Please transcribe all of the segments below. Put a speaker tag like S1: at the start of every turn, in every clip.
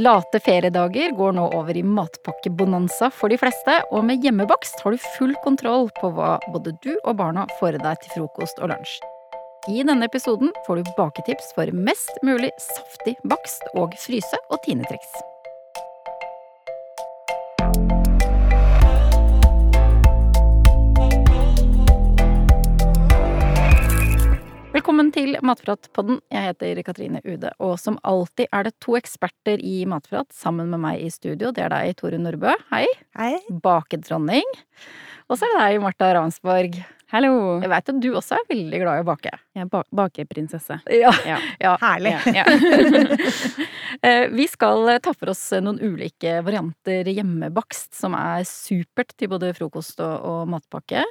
S1: Late feriedager går nå over i matpakkebonanza for de fleste, og med hjemmebakst har du full kontroll på hva både du og barna får i deg til frokost og lunsj. I denne episoden får du baketips for mest mulig saftig bakst og fryse- og tinetriks. Velkommen til Matpratpodden. Jeg heter Katrine Ude, og som alltid er det to eksperter i matprat sammen med meg i studio. Det er deg, Tore Nordbø. Hei.
S2: Hei.
S1: Bakedronning. Og så er det deg, Marta Ransborg.
S3: Hallo!
S1: Jeg veit at du også er veldig glad i å bake.
S3: Jeg er ba bakeprinsesse.
S1: Ja.
S3: Ja.
S1: ja.
S2: Herlig.
S3: Ja, ja.
S1: Eh, Vi skal ta for oss noen ulike varianter hjemmebakst som er supert til både frokost og, og matpakke.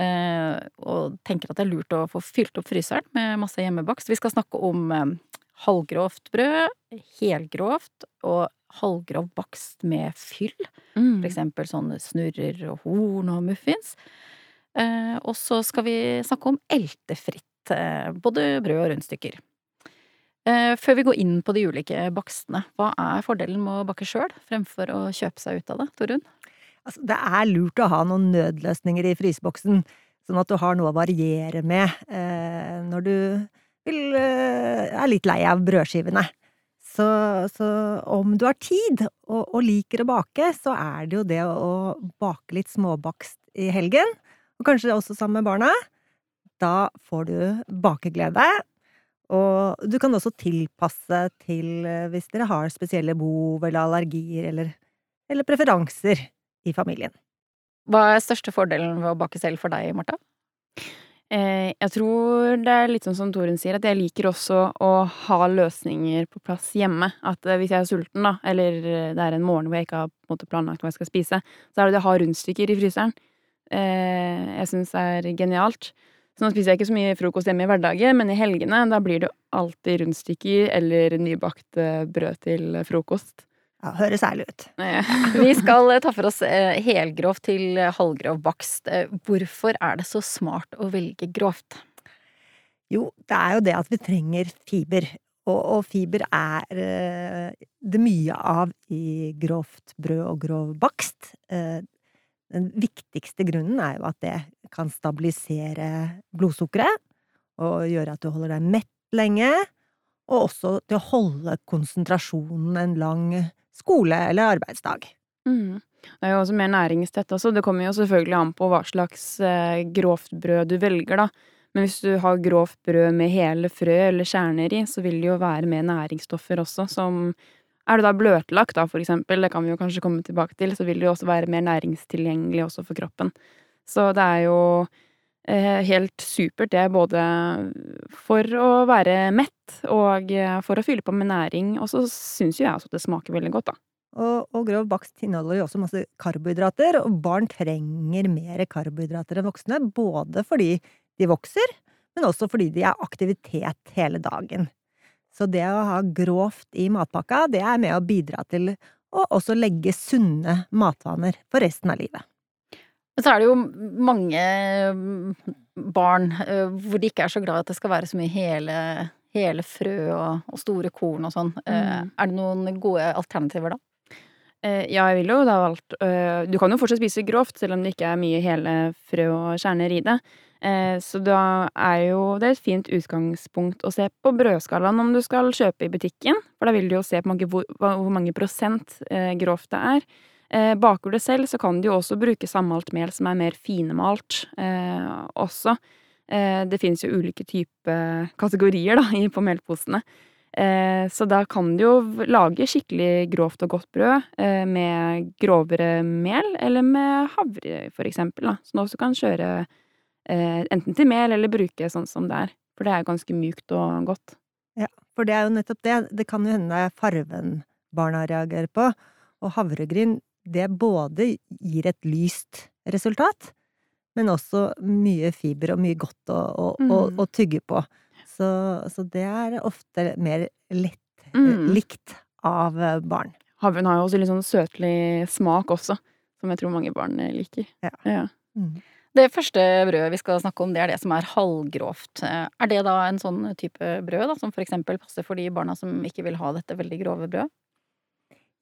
S1: Eh, og tenker at det er lurt å få fylt opp fryseren med masse hjemmebakst. Vi skal snakke om eh, halvgrovt brød, helgrovt og halvgrov bakst med fyll. For
S3: Mm.
S1: eksempel sånne snurrer og horn og muffins. Eh, og så skal vi snakke om eltefritt, eh, både brød og rundstykker. Eh, før vi går inn på de ulike bakstene, hva er fordelen med å bake sjøl fremfor å kjøpe seg ut av det, Torunn?
S2: Altså, det er lurt å ha noen nødløsninger i fryseboksen, sånn at du har noe å variere med eh, når du vil, eh, er litt lei av brødskivene. Så, så om du har tid og, og liker å bake, så er det jo det å, bake litt småbakst i helgen, og kanskje også sammen med barna. Da får du bakeglede. Og du kan også tilpasse til eh, hvis dere har spesielle behov eller allergier eller, eller preferanser i familien.
S1: Hva er største fordelen ved å bake selv for deg, Marta?
S3: Eh, jeg tror det er litt sånn som Torunn sier, at jeg liker også å ha løsninger på plass hjemme. At eh, hvis jeg er sulten, da, eller eh, det er en morgen hvor jeg ikke har måte, planlagt hva jeg skal spise, så er det det å ha rundstykker i fryseren. Eh, jeg syns er genialt. Så nå spiser jeg ikke så mye frokost hjemme i hverdagen, men i helgene da blir det alltid rundstykker eller nybakt eh, brød til frokost.
S2: Ja, høres ærlig ut.
S1: Vi skal eh, ta for oss eh, helgrov til halvgrov bakst. Eh, Hvorfor er det så smart å velge grovt?
S2: Jo, det er jo det at vi trenger fiber. Og, og fiber er det mye av i grovt brød og grov bakst. Eh, den viktigste grunnen er jo at det kan stabilisere blodsukkeret og gjøre at du holder deg mett lenge, og også til å holde konsentrasjonen en lang skole- eller arbeidsdag.
S3: Mm. Det er jo også mer næringstett også. Det kommer jo selvfølgelig an på hva slags eh, grovt brød du velger, da. Men hvis du har grovt brød med hele frø eller kjerner i, så vil det jo være mer næringsstoffer også, som Er du da bløtlagt, da, for eksempel, det kan vi jo kanskje komme tilbake til, så vil det jo også være mer næringstilgjengelig også for kroppen. Så det er jo helt supert, det, både for å være mett og eh, for å fylle på med næring. Og så syns jo jeg også at det smaker veldig godt, da.
S2: Og, og grov bakst inneholder jo også masse karbohydrater, og barn trenger mer karbohydrater enn voksne, både fordi de vokser, men også fordi de er aktivitet hele dagen. Så det å ha grovt i matpakka, det er med å bidra til å også legge sunne matvaner for resten av livet.
S1: Men så er det jo mange mm, barn hvor de ikke er så glad i at det skal være så mye hele, hele frø og, og store korn og sånn.
S3: Mm.
S1: Er det noen gode alternativer da?
S3: Eh, ja, jeg ville jo da valgt Du kan jo fortsatt spise grovt, selv om det ikke er mye hele frø og kjerner i det. Eh, så da er jo det et fint utgangspunkt å se på brødskalaen om du skal kjøpe i butikken. For da vil du jo se på mange, hvor, hvor mange prosent eh, grovt det er. Eh, baker du selv, så kan du jo også bruke sammalt mel som er mer finmalt eh, også. Eh, det finnes jo ulike typer kategorier da, på melposene. Så da kan du jo lage skikkelig grovt og godt brød med grovere mel, eller med havre, for eksempel, da. Som du også kan kjøre enten til mel eller bruke sånn som det er. For det er ganske mjukt og godt.
S2: Ja, For det er jo nettopp det, det kan jo hende det er farven barna reagerer på, og havregryn, det både gir et lyst resultat, men også mye fiber og mye godt å, å, å,
S3: Mm.
S2: å tygge på. Så, så det er ofte mer lett
S3: Mm.
S2: likt av eh, barn.
S3: Havren har jo også litt sånn søtlig smak også, som jeg tror mange barn eh, liker.
S2: Ja.
S3: Ja.
S2: Mm.
S1: Det første brødet vi skal snakke om, det er det som er halvgrovt. Eh, Er det da en sånn type brød da, som for eksempel passer for de barna som ikke vil ha dette veldig grove brødet?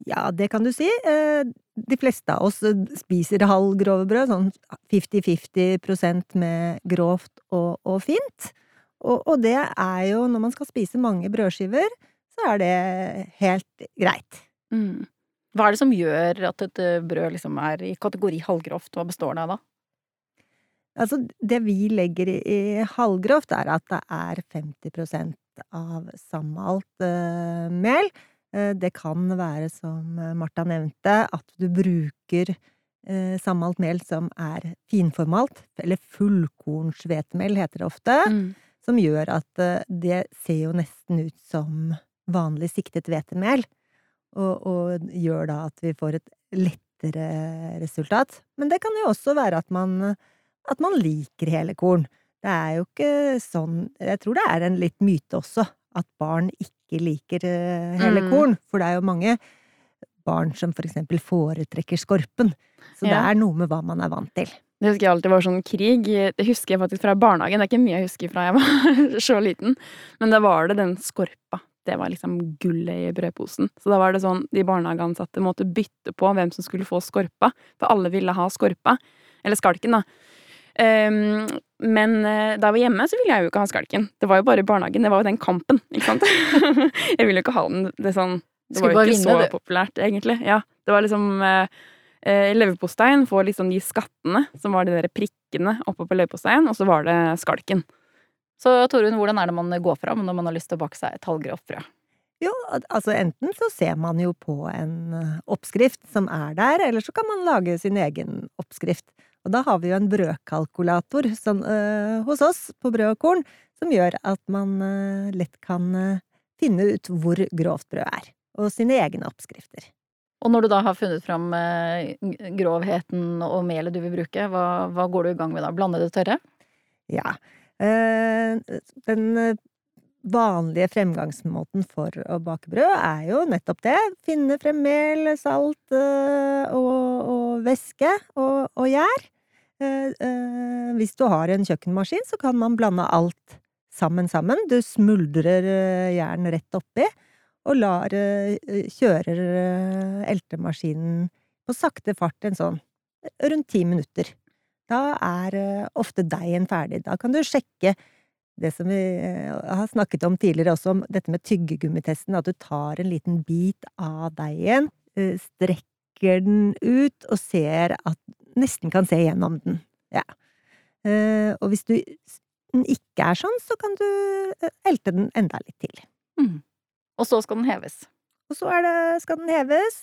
S2: Ja, det kan du si. Eh, de fleste av oss eh, spiser halvgrove brød, sånn 50-50% med grovt og, og fint. Og, og, det er jo, når man skal spise mange brødskiver, så er det helt greit.
S1: Mm. Hva er det som gjør at et eh, brød liksom er i kategori halvgrovt? Hva består det av da?
S2: Altså, det vi legger i, i halvgrovt, er at det er 50 av sammalt uh, mel. Uh, det kan være, som Marta nevnte, at du bruker uh, sammalt mel som er finformalt, eller fullkornshvetemel heter det ofte. Mm som gjør at eh, det ser jo nesten ut som vanlig siktet hvetemel, og, og, gjør da at vi får et lettere resultat. Men det kan jo også være at man, at man liker hele korn. Det er jo ikke sånn Jeg tror det er en litt myte også, at barn ikke liker eh, hele mm. korn, for det er jo mange barn som for eksempel foretrekker skorpen. Så ja. det er noe med hva man er vant til.
S3: Det husker jeg alltid var sånn krig. Det husker jeg faktisk fra barnehagen. Det er ikke mye jeg husker fra jeg var så liten. Men da var det den skorpa. Det var liksom gullet i brødposen. Så da var det sånn de barnehageansatte måtte bytte på hvem som skulle få skorpa. For alle ville ha skorpa. Eller skalken, da. Um, men uh, da jeg var hjemme, så ville jeg jo ikke ha skalken. Det var jo bare barnehagen. Det var jo den kampen, ikke sant. jeg ville jo ikke ha den. Det, sånn, det var jo ikke vinne, så du. populært, egentlig. Ja, det var liksom uh, eh, leverposteien får liksom de skattene, som var de der prikkene oppe på leverposteien, og så var det skalken.
S1: Så Torunn, hvordan er det man går fram når man har lyst til å bake seg et halvgrovt brød?
S2: Jo, altså enten så ser man jo på en eh, oppskrift som er der, eller så kan man lage sin egen oppskrift. Og da har vi jo en brødkalkulator som, øh, hos oss på Brød og korn, som gjør at man øh, lett kan øh, finne ut hvor grovt brød er, og sine egne oppskrifter.
S1: Og når du da har funnet fram grovheten og melet du vil bruke, hva, hva, går du i gang med da? Blande det tørre?
S2: Ja. Den vanlige fremgangsmåten for å bake brød er jo nettopp det. Finne frem mel, salt og, og væske og, og gjær. Hvis du har en kjøkkenmaskin, så kan man blande alt sammen sammen. Du smuldrer jern rett oppi og lar eh, kjører eh, eltemaskinen på sakte fart en sånn rundt ti minutter. Da er eh, ofte deigen ferdig. Da kan du sjekke det som vi har snakket om tidligere også, om dette med tyggegummittesten, at du tar en liten bit av deigen, strekker den ut og ser at Nesten kan se gjennom den. Ja. Og hvis du, den ikke er sånn, så kan du elte den enda litt til. Mm.
S1: Og så skal den heves.
S2: Og så det, skal den heves.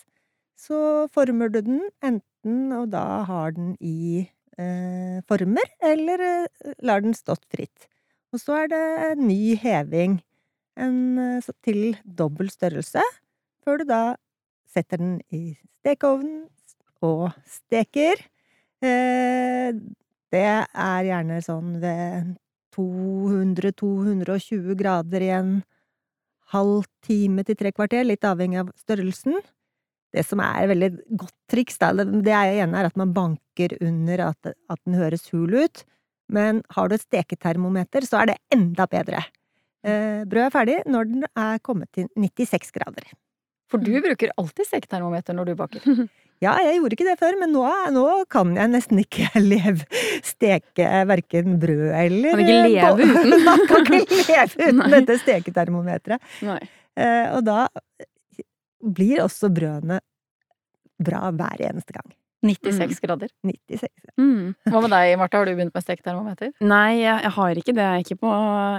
S2: Så former du den, enten og da har den i eh, former, eller eh, lar den stått fritt. Og så er det ny heving en, eh, til dobbel størrelse, før du da setter den i stekeovnen og steker. Eh, det er gjerne sånn ved 200-220 grader i en halv time til tre kvarter, litt avhengig av størrelsen. Det som er et veldig godt triks, det ene er at man banker under at, at den høres hul ut, men har du et steketermometer, så er det enda bedre. Eh, brødet er ferdig når den er kommet til 96 grader.
S1: For du bruker alltid steketermometer når du baker?
S2: Ja, jeg gjorde ikke det før, men nå, nå kan jeg nesten ikke leve, steke verken brød eller
S3: Kan ikke leve uten?
S2: Man kan ikke leve uten dette steketermometeret. Nei. og da blir også brødene bra hver eneste gang.
S1: 96 mm. grader.
S2: 96.
S1: Mm. Hva med deg, Martha? Har du begynt med steketermometer?
S3: Nei, jeg, jeg, har ikke det. Ikke på,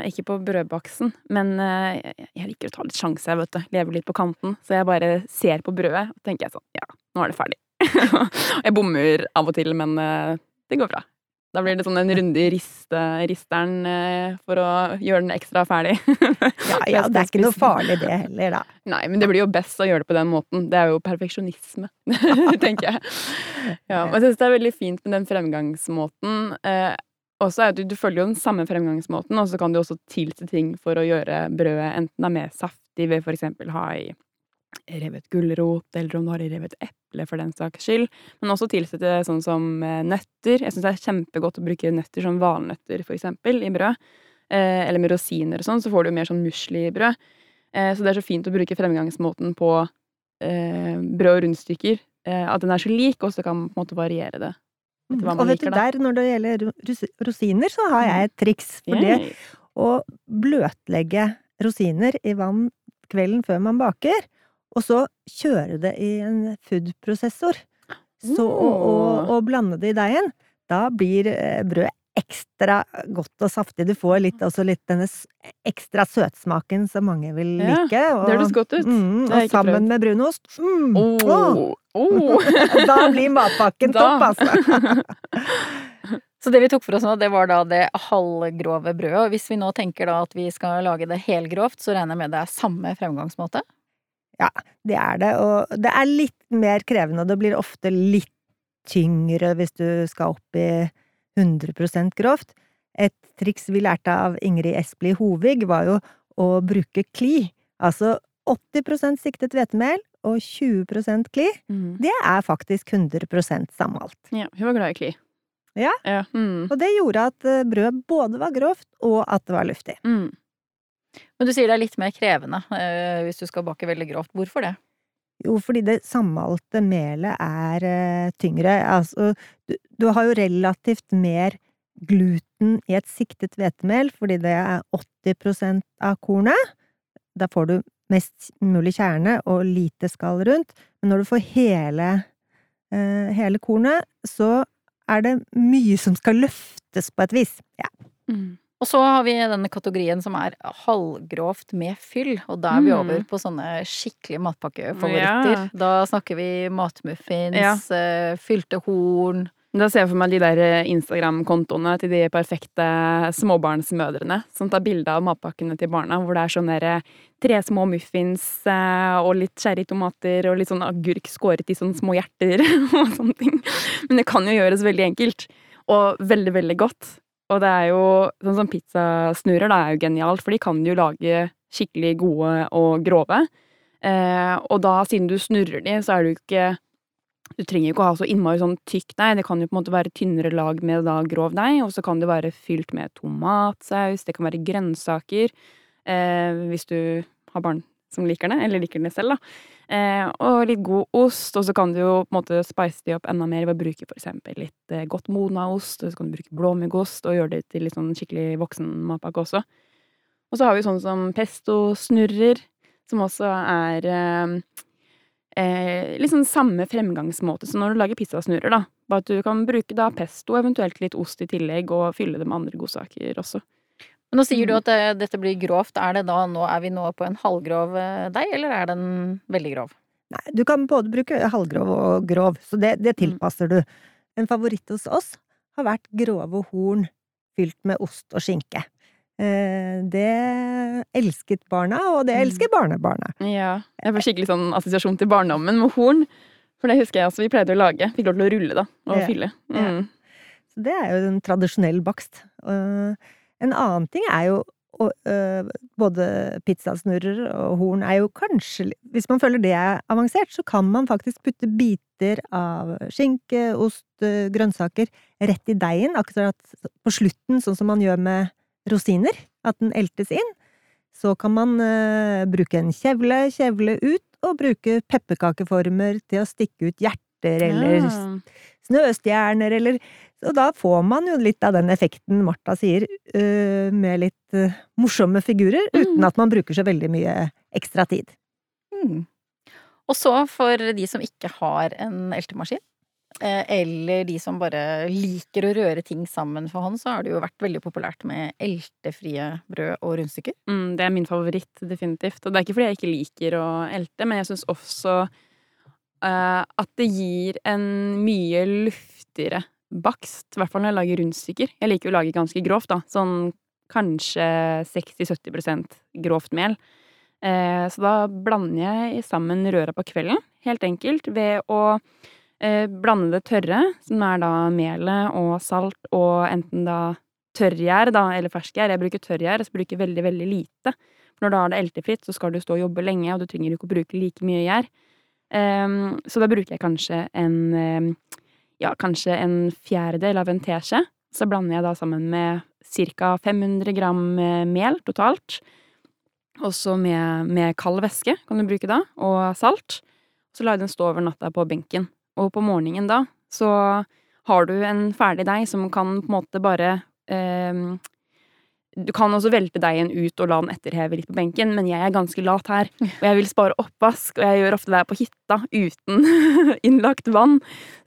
S3: ikke på brødbaksten. Men uh, jeg, jeg, liker å ta litt sjanse, vet du. Leve litt på kanten. Så jeg bare ser på brødet, og tenker jeg sånn Ja, nå er det ferdig. jeg bommer av og til, men uh, det går bra. Da blir det sånn en runde i riste, risteren eh, for å gjøre den ekstra ferdig.
S2: ja, ja, det er ikke noe farlig det heller, da.
S3: Nei, men det blir jo best å gjøre det på den måten. Det er jo perfeksjonisme, tenker jeg. Ja, og jeg syns det er veldig fint med den fremgangsmåten. Eh, også er du, du følger jo den samme fremgangsmåten, og så kan du også tilse ting for å gjøre brødet enten det er mer saftig ved for eksempel ha i revet gulrot, eller om du har revet eple, for den saks skyld. Men også tilsette sånn som eh, nøtter. Jeg syns det er kjempegodt å bruke nøtter som valnøtter, for eksempel, i brød. Eh, eller med rosiner og sånn, så får du mer sånn musli i brød. Eh, så det er så fint å bruke fremgangsmåten på eh, brød og rundstykker, at den er så lik, og så kan man på en måte variere det. Hva
S2: Og vet du,
S3: liker, du,
S2: der, når det gjelder rosiner, så har jeg et triks. For det å bløtlegge rosiner i vann kvelden før man baker, og så kjøre det i en foodprosessor, så, og, og, blande det i deigen, da blir eh, brødet ekstra godt og saftig. Du får litt, også litt denne ekstra søtsmaken som mange vil
S3: Ja,
S2: like. Og,
S3: Det høres godt ut.
S2: Mm, og
S3: sammen prøvd.
S2: med brunost. Mm, oh,
S3: oh.
S2: da blir matpakken
S3: Da.
S2: topp, altså!
S1: Så det vi tok for oss nå, det var da det halvgrove brødet. Og hvis vi nå tenker da at vi skal lage det helgrovt, så regner jeg med det er samme fremgangsmåte?
S2: Det er det, og det er litt mer krevende, og det blir ofte litt tyngre hvis du skal opp i 100% grovt. Et triks vi lærte av Ingrid Espelid Hovig, var jo å bruke kli. Altså 80% siktet hvetemel og 20% kli.
S3: Mm.
S2: Det er faktisk 100% sammalt.
S3: Ja, hun var glad i kli.
S2: Ja.
S3: ja. Mm.
S2: Og det gjorde at brødet brød både var grovt, og at det var luftig.
S3: Mm.
S1: Men du sier det er litt mer krevende eh, hvis du skal bake veldig grovt. Hvorfor det?
S2: Jo, fordi det sammalte melet er eh, tyngre. Altså, du, du har jo relativt mer gluten i et siktet hvetemel, fordi det er 80% av kornet. Da får du mest mulig kjerne og lite skall rundt. Men når du får hele, eh, hele kornet, så er det mye som skal løftes på et vis. Ja.
S3: Mm.
S1: Og så har vi denne kategorien som er halvgrovt med fyll, og da er vi
S3: Mm.
S1: over på sånne skikkelig matpakkefavoritter.
S3: Ja.
S1: Da snakker vi matmuffins,
S3: Ja.
S1: eh, fylte horn
S3: Da ser jeg for meg de der eh, Instagram-kontoene til de perfekte småbarnsmødrene som tar bilde av matpakkene til barna, hvor det er sånn derre tre små muffins eh, og litt cherrytomater og litt sånn agurk skåret i sånne små hjerter og sånne ting. Men det kan jo gjøres veldig enkelt, og veldig, veldig godt. Og det er jo sånn som pizzasnurrer, da er jo genialt, for de kan jo lage skikkelig gode og grove. Eh, og da, siden du snurrer de, så er du ikke du trenger jo ikke å ha så innmari sånn tykk deig. Det kan jo på en måte være tynnere lag med da grov deig, og så kan det være fylt med tomatsaus, det kan være grønnsaker, eh, hvis du har barn som liker det, eller liker det selv, da. Eh, og litt god ost, og så kan du jo på en måte spice de opp enda mer ved å bruke for eksempel litt eh, godt modna ost, og så kan du bruke blåmuggost, og gjøre det til litt sånn skikkelig voksen matpakke også. Og så har vi sånn som pesto-snurrer, som også er eh, sånn samme fremgangsmåte som når du lager pizzasnurrer, da. Bare at du kan bruke da pesto, eventuelt litt ost i tillegg, og fylle det med andre godsaker også.
S1: Men nå sier du
S3: Mm.
S1: at eh, dette blir grovt. Er det da nå Er vi nå på en halvgrov eh, deig, eller er den veldig grov?
S2: Nei, du kan både bruke halvgrov og grov, så det, det tilpasser du. En favoritt hos oss har vært grove horn fylt med ost og skinke. Eh, det elsket barna, og det
S3: Mm.
S2: elsker barnebarna.
S3: Ja. Jeg får skikkelig sånn assosiasjon til barndommen med horn. For det husker jeg også vi pleide å lage. Fikk lov til å rulle, da, og
S2: Ja.
S3: fylle.
S2: Ja.
S3: Mm.
S2: Så det er jo en tradisjonell bakst. Eh, en annen ting er jo og, øh, både pizzasnurrer og horn er jo kanskje Hvis man føler det er avansert, så kan man faktisk putte biter av skinke, ost, eh, grønnsaker rett i deigen, akkurat på slutten, sånn som man gjør med rosiner. At den eltes inn. Så kan man øh, bruke en kjevle, kjevle ut, og bruke pepperkakeformer til å stikke ut hjerter eller
S3: Ja.
S2: Snøstjerner, eller Og da får man jo litt av den effekten Martha sier, øh, med litt øh, morsomme figurer, uten
S3: Mm.
S2: at man bruker så veldig mye ekstra tid.
S1: Mm. Og så for de som ikke har en eltemaskin, eh, eller de som bare liker å røre ting sammen for hånd, så har det jo vært veldig populært med eltefrie brød og rundstykker.
S3: Mm, det er min favoritt, definitivt. Og det er ikke fordi jeg ikke liker å elte, men jeg syns også at det gir en mye luftigere bakst. I hvert fall når jeg lager rundstykker. Jeg liker å lage ganske grovt, da. Sånn kanskje 60-70 grovt mel. Eh, så da blander jeg sammen røra på kvelden, helt enkelt, ved å eh, blande det tørre, som er da melet og salt, og enten da tørrgjær, da, eller ferskgjær. Jeg bruker tørrgjær, så bruker veldig, veldig lite. Når du har det eltefritt, så skal du stå og jobbe lenge, og du trenger ikke å bruke like mye gjær. Ehm, så da bruker jeg kanskje en ehm, ja, kanskje en fjerdedel av en teskje. Så blander jeg da sammen med ca. 500 gram eh, mel totalt. Også med, med kald væske kan du bruke da, og salt. Så lar jeg den stå over natta på benken. Og på morgenen da, så har du en ferdig deig som kan på en måte bare eh, Du kan også velte deigen ut og la den etterheve litt på benken, men jeg er ganske lat her. Og jeg vil spare oppvask, og jeg gjør ofte det her på hytta uten innlagt vann.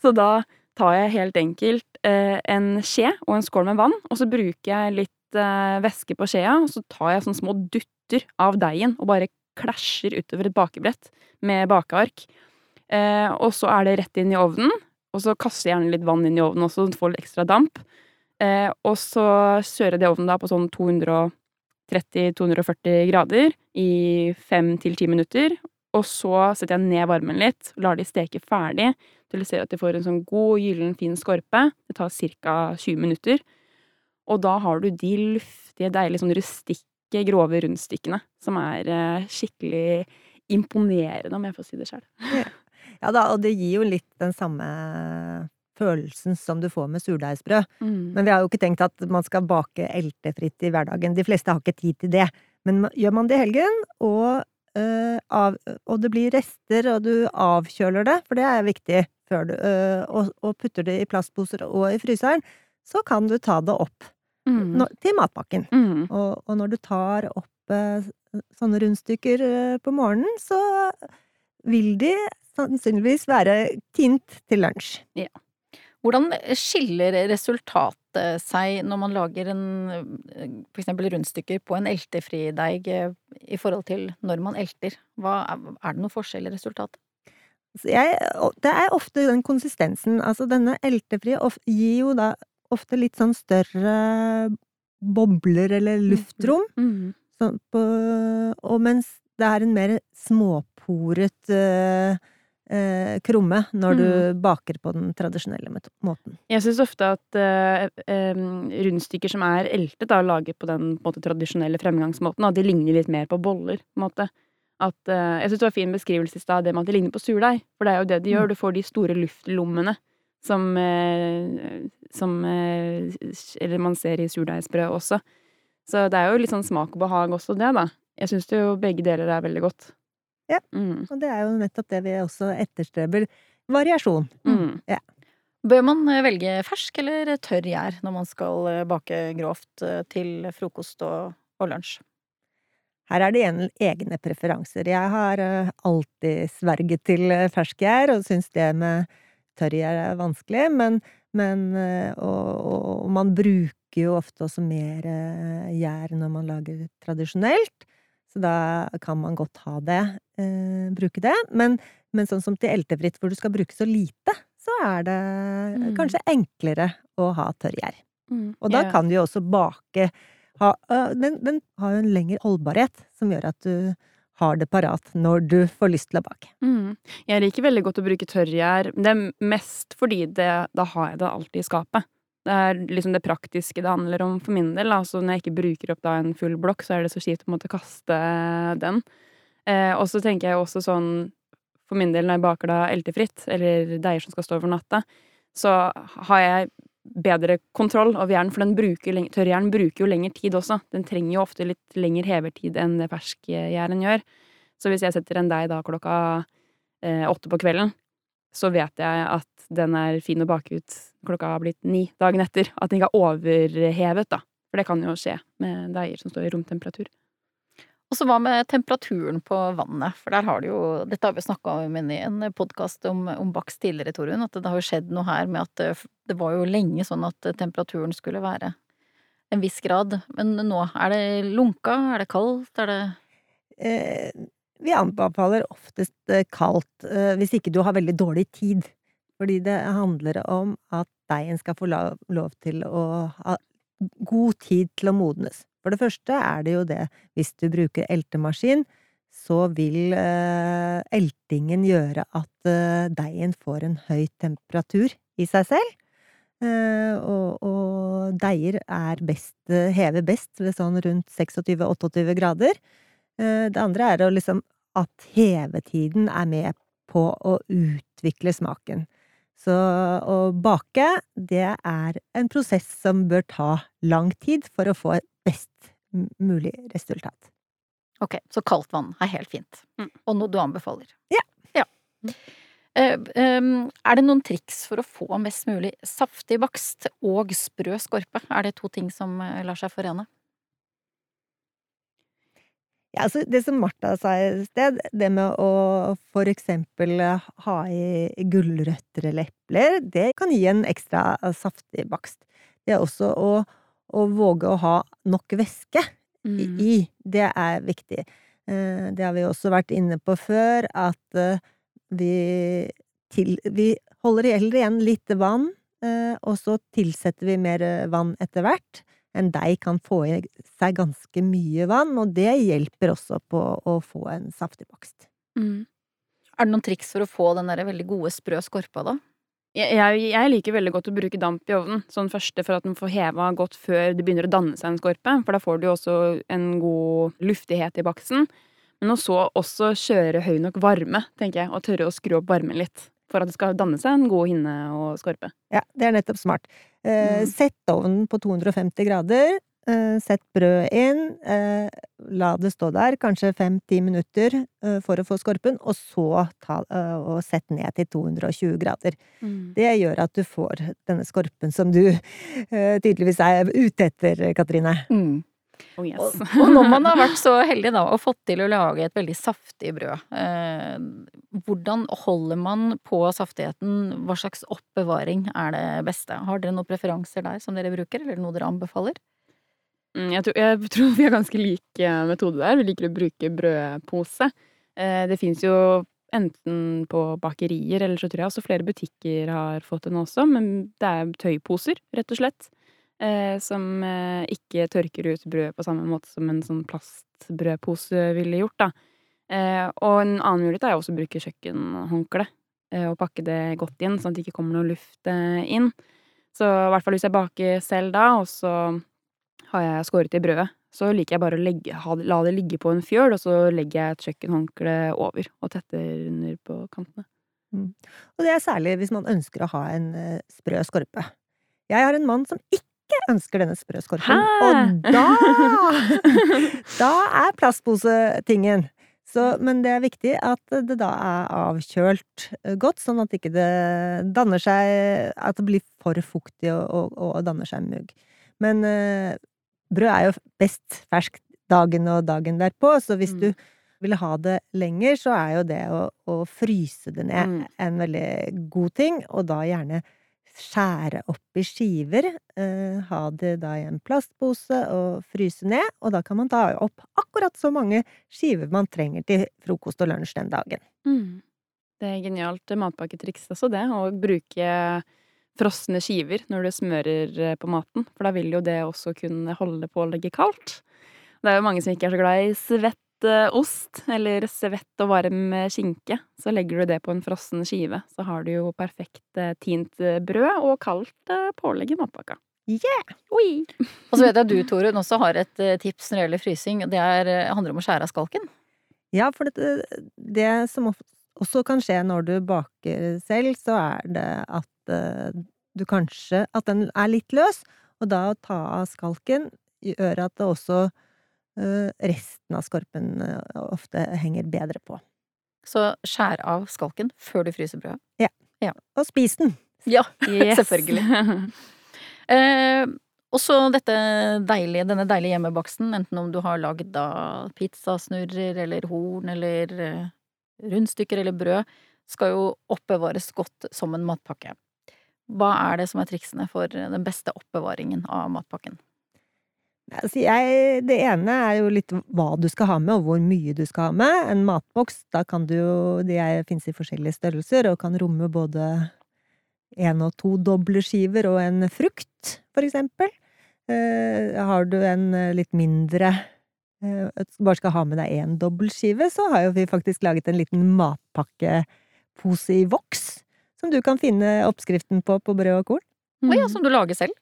S3: Så da tar jeg helt enkelt eh, en skje og en skål med vann, og så bruker jeg litt eh, væske på skjea, og så tar jeg sånne små dutter av deigen og bare klasjer utover et bakebrett med bakeark. Eh, og så er det rett inn i ovnen, og så kaster jeg gjerne litt vann inn i ovnen også, så den får litt ekstra damp. Eh, og så kjører jeg det ovnen da på sånn 230-240 grader i fem til ti minutter. Og så setter jeg ned varmen litt, lar de steke ferdig til du ser at de får en sånn god, gyllen, fin skorpe. Det tar ca. 20 minutter. Og da har du de luftige, deilige, sånn rustikke, grove rundstykkene som er eh, skikkelig imponerende, om jeg får si det sjøl.
S2: Ja da, og det gir jo litt den samme følelsen som du får med surdeigsbrød.
S3: Mm.
S2: Men vi har jo ikke tenkt at man skal bake eltefritt i hverdagen. De fleste har ikke tid til det. Men gjør man det i helgen, og, øh, av, og det blir rester, og du avkjøler det, for det er viktig, før du, øh, og, og putter det i plastposer og i fryseren, så kan du ta det opp
S3: Mm.
S2: når, til matpakken.
S3: Mm.
S2: Og, og når du tar opp øh, sånne rundstykker eh, på morgenen, så vil de sannsynligvis være tint til lunsj.
S1: Hvordan skiller resultatet seg når man lager en for eksempel rundstykker på en eltefri deig eh, i forhold til når man elter? Hva, er det noen forskjell i resultatet?
S2: Jeg, det er ofte den konsistensen. Altså denne eltefrie gir jo da ofte litt sånn større bobler eller luftrom.
S3: Mm.
S2: Sånn på, og mens det er en mer småporet eh, eh, krumme når du baker på den tradisjonelle måten.
S3: Jeg syns ofte at eh, em, rundstykker som er eltet, da, laget på den på måte, tradisjonelle fremgangsmåten, at de ligner litt mer på boller. på en måte. At, eh, jeg syns det var en fin beskrivelse i stad, det med at de ligner på surdeig. For det er jo det de gjør. Du får de store luftlommene som, eh, som eh, Eller man ser i surdeigsbrød også. Så det er jo litt sånn smak og behag også, det, da. Jeg syns jo begge deler er veldig godt.
S2: Ja.
S3: Mm.
S2: Og det er jo nettopp det vi også etterstreber. Variasjon.
S3: Mm.
S1: Bør man eh, velge fersk eller tørr gjær når man skal eh, bake grovt eh, til frokost og, og lunsj?
S2: Her er det igjen egne preferanser. Jeg har alltid sverget til fersk ferskgjær, og syns det med tørrgjær er vanskelig, men, men og, og, man bruker jo ofte også mer gjær når man lager tradisjonelt, så da kan man godt ha det, eh, bruke det. Men, men sånn som til eltefritt, hvor du skal bruke så lite, så er det
S3: Mm.
S2: kanskje enklere å ha tørrgjær.
S3: Mm.
S2: Og da
S3: Ja.
S2: kan du jo også bake ha, øh, den, den har jo en lengre holdbarhet, som gjør at du har det parat når du får lyst til å bake.
S3: Mm. Jeg liker veldig godt å bruke tørrgjær. Det er mest fordi det, da har jeg det alltid i skapet. Det er liksom det praktiske det handler om for min del. Altså når jeg ikke bruker opp da en full blokk, så er det så kjipt å måtte kaste den. Eh, og så tenker jeg også sånn for min del når jeg baker da eltefritt, eller deiger som skal stå over natta, så har jeg bedre kontroll over gjæren, for den bruker, tørrgjæren bruker jo lengre tid også. Den trenger jo ofte litt lengre hevertid enn det ferskjæren gjør. Så hvis jeg setter en deig da klokka eh, åtte på kvelden, så vet jeg at den er fin å bake ut klokka har blitt ni dagen etter. At den ikke er overhevet, da. For det kan jo skje med deiger som står i romtemperatur.
S1: Og så hva med temperaturen på vannet? For der har det jo Dette har vi snakka om i en podkast om, om bakst tidligere, Torunn. At det har jo skjedd noe her med at det, det var jo lenge sånn at temperaturen skulle være en viss grad. Men nå er det lunka? Er det kaldt? Er det
S2: Eh, vi anbefaler oftest eh, kaldt, eh, hvis ikke du har veldig dårlig tid. Fordi det handler om at deigen skal få lov til å god tid til å modnes. For det første er det jo det, hvis du bruker eltemaskin, så vil eh, eltingen gjøre at eh, deigen får en høy temperatur i seg selv. Eh, og, og deiger er best, eh, hever best ved sånn rundt 26-28 grader. Eh, Det andre er å liksom at hevetiden er med på å utvikle smaken. Så å bake, det er en prosess som bør ta lang tid for å få et best mulig resultat.
S1: Ok, så kaldt vann er helt fint.
S3: Mm.
S1: Og noe du anbefaler. Ja. ja. er det noen triks for å få mest mulig saftig bakst og sprø skorpe? Er det to ting som eh, lar seg forene?
S2: Ja, altså, det som Martha sa i sted, det med å for eksempel eh, ha i gulrøtter eller epler, det kan gi en ekstra eh, saftig bakst. Det er også å, å våge å ha nok væske i,
S3: Mm.
S2: i, det er viktig. Eh, Det har vi også vært inne på før, at vi, til, vi holder heller igjen litt vann, og så tilsetter vi mer vann etter hvert. En deig kan få i seg ganske mye vann, og det hjelper også på å få en saftig bakst.
S3: Mm.
S1: Er det noen triks for å få den der veldig gode sprø skorpa, da?
S3: Jeg, jeg, jeg liker veldig godt å bruke damp i ovnen, sånn første for at den får heva godt før det begynner å danne seg en skorpe, for da får du jo også en god luftighet i baksten. Men også, også kjøre høy nok varme, tenker jeg, og tørre å skru opp varmen litt. For at det skal danne seg en god hinne og skorpe.
S2: Ja, det er nettopp smart. Eh,
S3: Mm.
S2: Sett ovnen på 250 grader. Eh, sett brødet inn. Eh, la det stå der kanskje fem-ti minutter eh, for å få skorpen, og så ta, eh, og sett ned til 220 grader. Det gjør at du får denne skorpen som du eh, tydeligvis er ute etter, Katrine.
S3: Oh, yes.
S1: Og, og når man har vært så heldig da, og fått til å lage et veldig saftig brød, eh, hvordan holder man på saftigheten? Hva slags oppbevaring er det beste? Har dere noen preferanser der som dere bruker, eller noe dere anbefaler?
S3: Mm, jeg, tror, jeg tror vi har ganske lik metode der. Vi liker å bruke brødpose. Eh, Det fins jo enten på bakerier, eller så tror jeg også flere butikker har fått det nå også, men det er tøyposer, rett og slett. Eh, Som eh, ikke tørker ut brød på samme måte som en sånn plastbrødpose ville gjort, da. Eh, Og en annen mulighet er jo også å bruke kjøkkenhåndkle og pakke det godt inn, sånn at det ikke kommer noe luft inn. Så i hvert fall hvis jeg baker selv da, og så har jeg skåret i brødet, så liker jeg bare å legge, la det ligge på en fjøl, og så legger jeg et kjøkkenhåndkle over og tetter under på kantene.
S2: Og det er særlig hvis man ønsker å ha en sprø skorpe. Jeg har en mann som ikke ønsker denne sprø skorpen, og da Da er plastposetingen. Så, men det er viktig at det da er avkjølt godt, sånn at ikke det danner seg At det blir for fuktig og, og, og danner seg mugg. Men eh, brød er jo best ferskt dagen og dagen derpå, så hvis
S3: Mm.
S2: du vil ha det lenger, så er jo det å, å fryse det ned
S3: Mm.
S2: en veldig god ting, og da gjerne skjære opp i skiver. Eh, ha det da i en plastpose og fryse ned, og da kan man ta opp akkurat så mange skiver man trenger til frokost og lunsj den dagen.
S3: Mm. Det er genialt matpakketriks også, det, å bruke frosne skiver når du smører eh, på maten, for da vil jo det også kunne holde på å ligge kaldt. Det er jo mange som ikke er så glad i svett ost, eller svett og varm eh, skinke. Så legger du det på en frossen skive, så har du jo perfekt eh, tint eh, brød og kaldt eh, pålegg i matpakka.
S2: Yeah!
S3: Oi!
S1: Og så vet jeg at du, Torunn, også har et eh, tips når det gjelder frysing, det er, eh, handler om å skjære av skalken.
S2: Ja, for det, det som også kan skje når du baker selv, så er det at eh, du kanskje At den er litt løs, og da å ta av skalken gjør at det også eh, resten av skorpen eh, ofte henger bedre på.
S1: Så skjær av skalken før du fryser brødet.
S2: Og spis den!
S1: Ja,
S3: Yes.
S1: selvfølgelig. Eh, og så deilige, denne deilige hjemmebaksten, enten om du har lagd da pizzasnurrer eller horn eller eh, rundstykker eller brød, skal jo oppbevares godt som en matpakke. Hva er det som er triksene for den beste oppbevaringen av matpakken?
S2: Altså jeg, det ene er jo litt hva du skal ha med, og hvor mye du skal ha med. En matboks, da kan du jo De fins i forskjellige størrelser, og kan romme både én og to doble skiver og en frukt, for eksempel. Eh, har du en eh, litt mindre eh, bare skal ha med deg én dobbeltskive, så har jo vi faktisk laget en liten matpakkepose i voks, som du kan finne oppskriften på på brød og korn.
S1: Å ja, som du lager selv?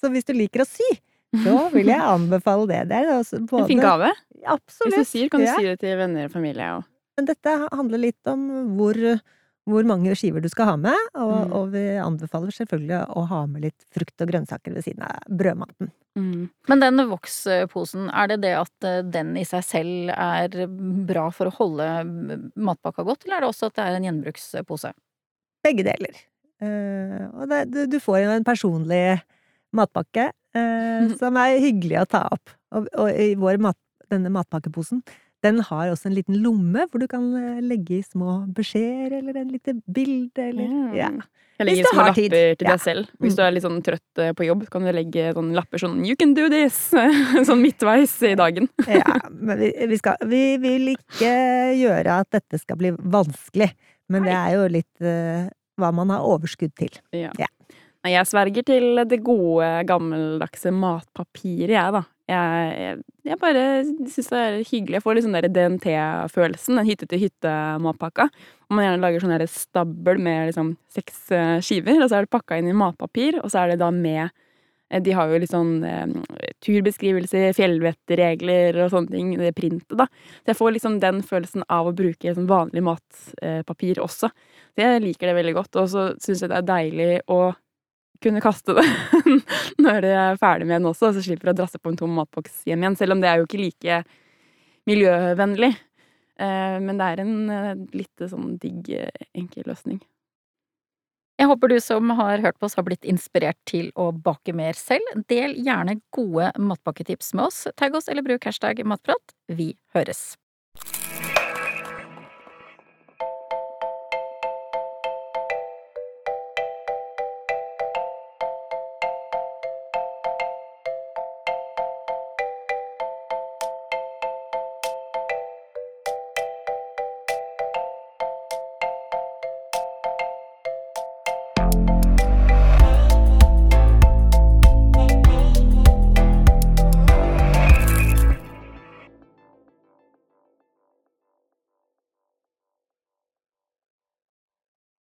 S2: Så hvis du liker å sy, så vil jeg anbefale det. Det er også både
S3: En fin gave.
S2: Absolutt.
S3: Hvis du syr, kan du
S2: ja.
S3: si det til venner og familie òg.
S2: Men dette handler litt om hvor, hvor mange skiver du skal ha med, og,
S3: Mm.
S2: og vi anbefaler selvfølgelig å ha med litt frukt og grønnsaker ved siden av brødmaten.
S3: Mm.
S1: Men den voksposen, er det det at eh, den i seg selv er bra for å holde mm, matpakka godt, eller er det også at det er en gjenbrukspose?
S2: Begge deler. Eh, og det, du, du får jo en personlig matpakke eh, som er hyggelig å ta opp. Og, og i vår mat, denne matpakkeposen, den har også en liten lomme hvor du kan eh, legge i små beskjeder eller en lite bilde eller
S3: Mm.
S2: ja.
S3: Eller
S2: Hvis du
S3: små
S2: har tid.
S3: lapper til
S2: Ja.
S3: deg selv. Hvis
S2: Mm.
S3: du er litt sånn trøtt eh, på jobb, kan du legge sånne lapper sånn 'You can do this!' sånn midtveis i dagen.
S2: ja men vi, vi, skal, vi vil ikke gjøre at dette skal bli vanskelig. Men det er jo litt uh, hva man har overskudd til.
S3: Ja.
S2: Ja.
S3: Jeg sverger til det gode, gammeldagse matpapiret, jeg, da. Jeg, jeg, jeg bare syns det er hyggelig. Jeg får litt sånn der DNT-følelsen, den hytte-til-hytte-matpakka. Og man gjerne lager sånn der stabel med liksom seks eh, skiver, og så er det pakka inn i matpapir, og så er det da med eh, de har jo litt sånn eh, turbeskrivelser, fjellvettregler og sånne ting, det printet, da. Så jeg får liksom den følelsen av å bruke sånn vanlig matpapir også. Så jeg liker det veldig godt, og så syns jeg det er deilig å kunne kaste det når de er ferdig med den også, så slipper de å drasse på en tom matboks hjem igjen, selv om det er jo ikke like miljøvennlig. Eh, Men det er en eh, litt sånn digg, eh, enkel løsning.
S1: Jeg håper du som har hørt på oss har blitt inspirert til å bake mer selv. Del gjerne gode matpakketips med oss. Tagg oss eller bruk hashtag matprat. Vi høres.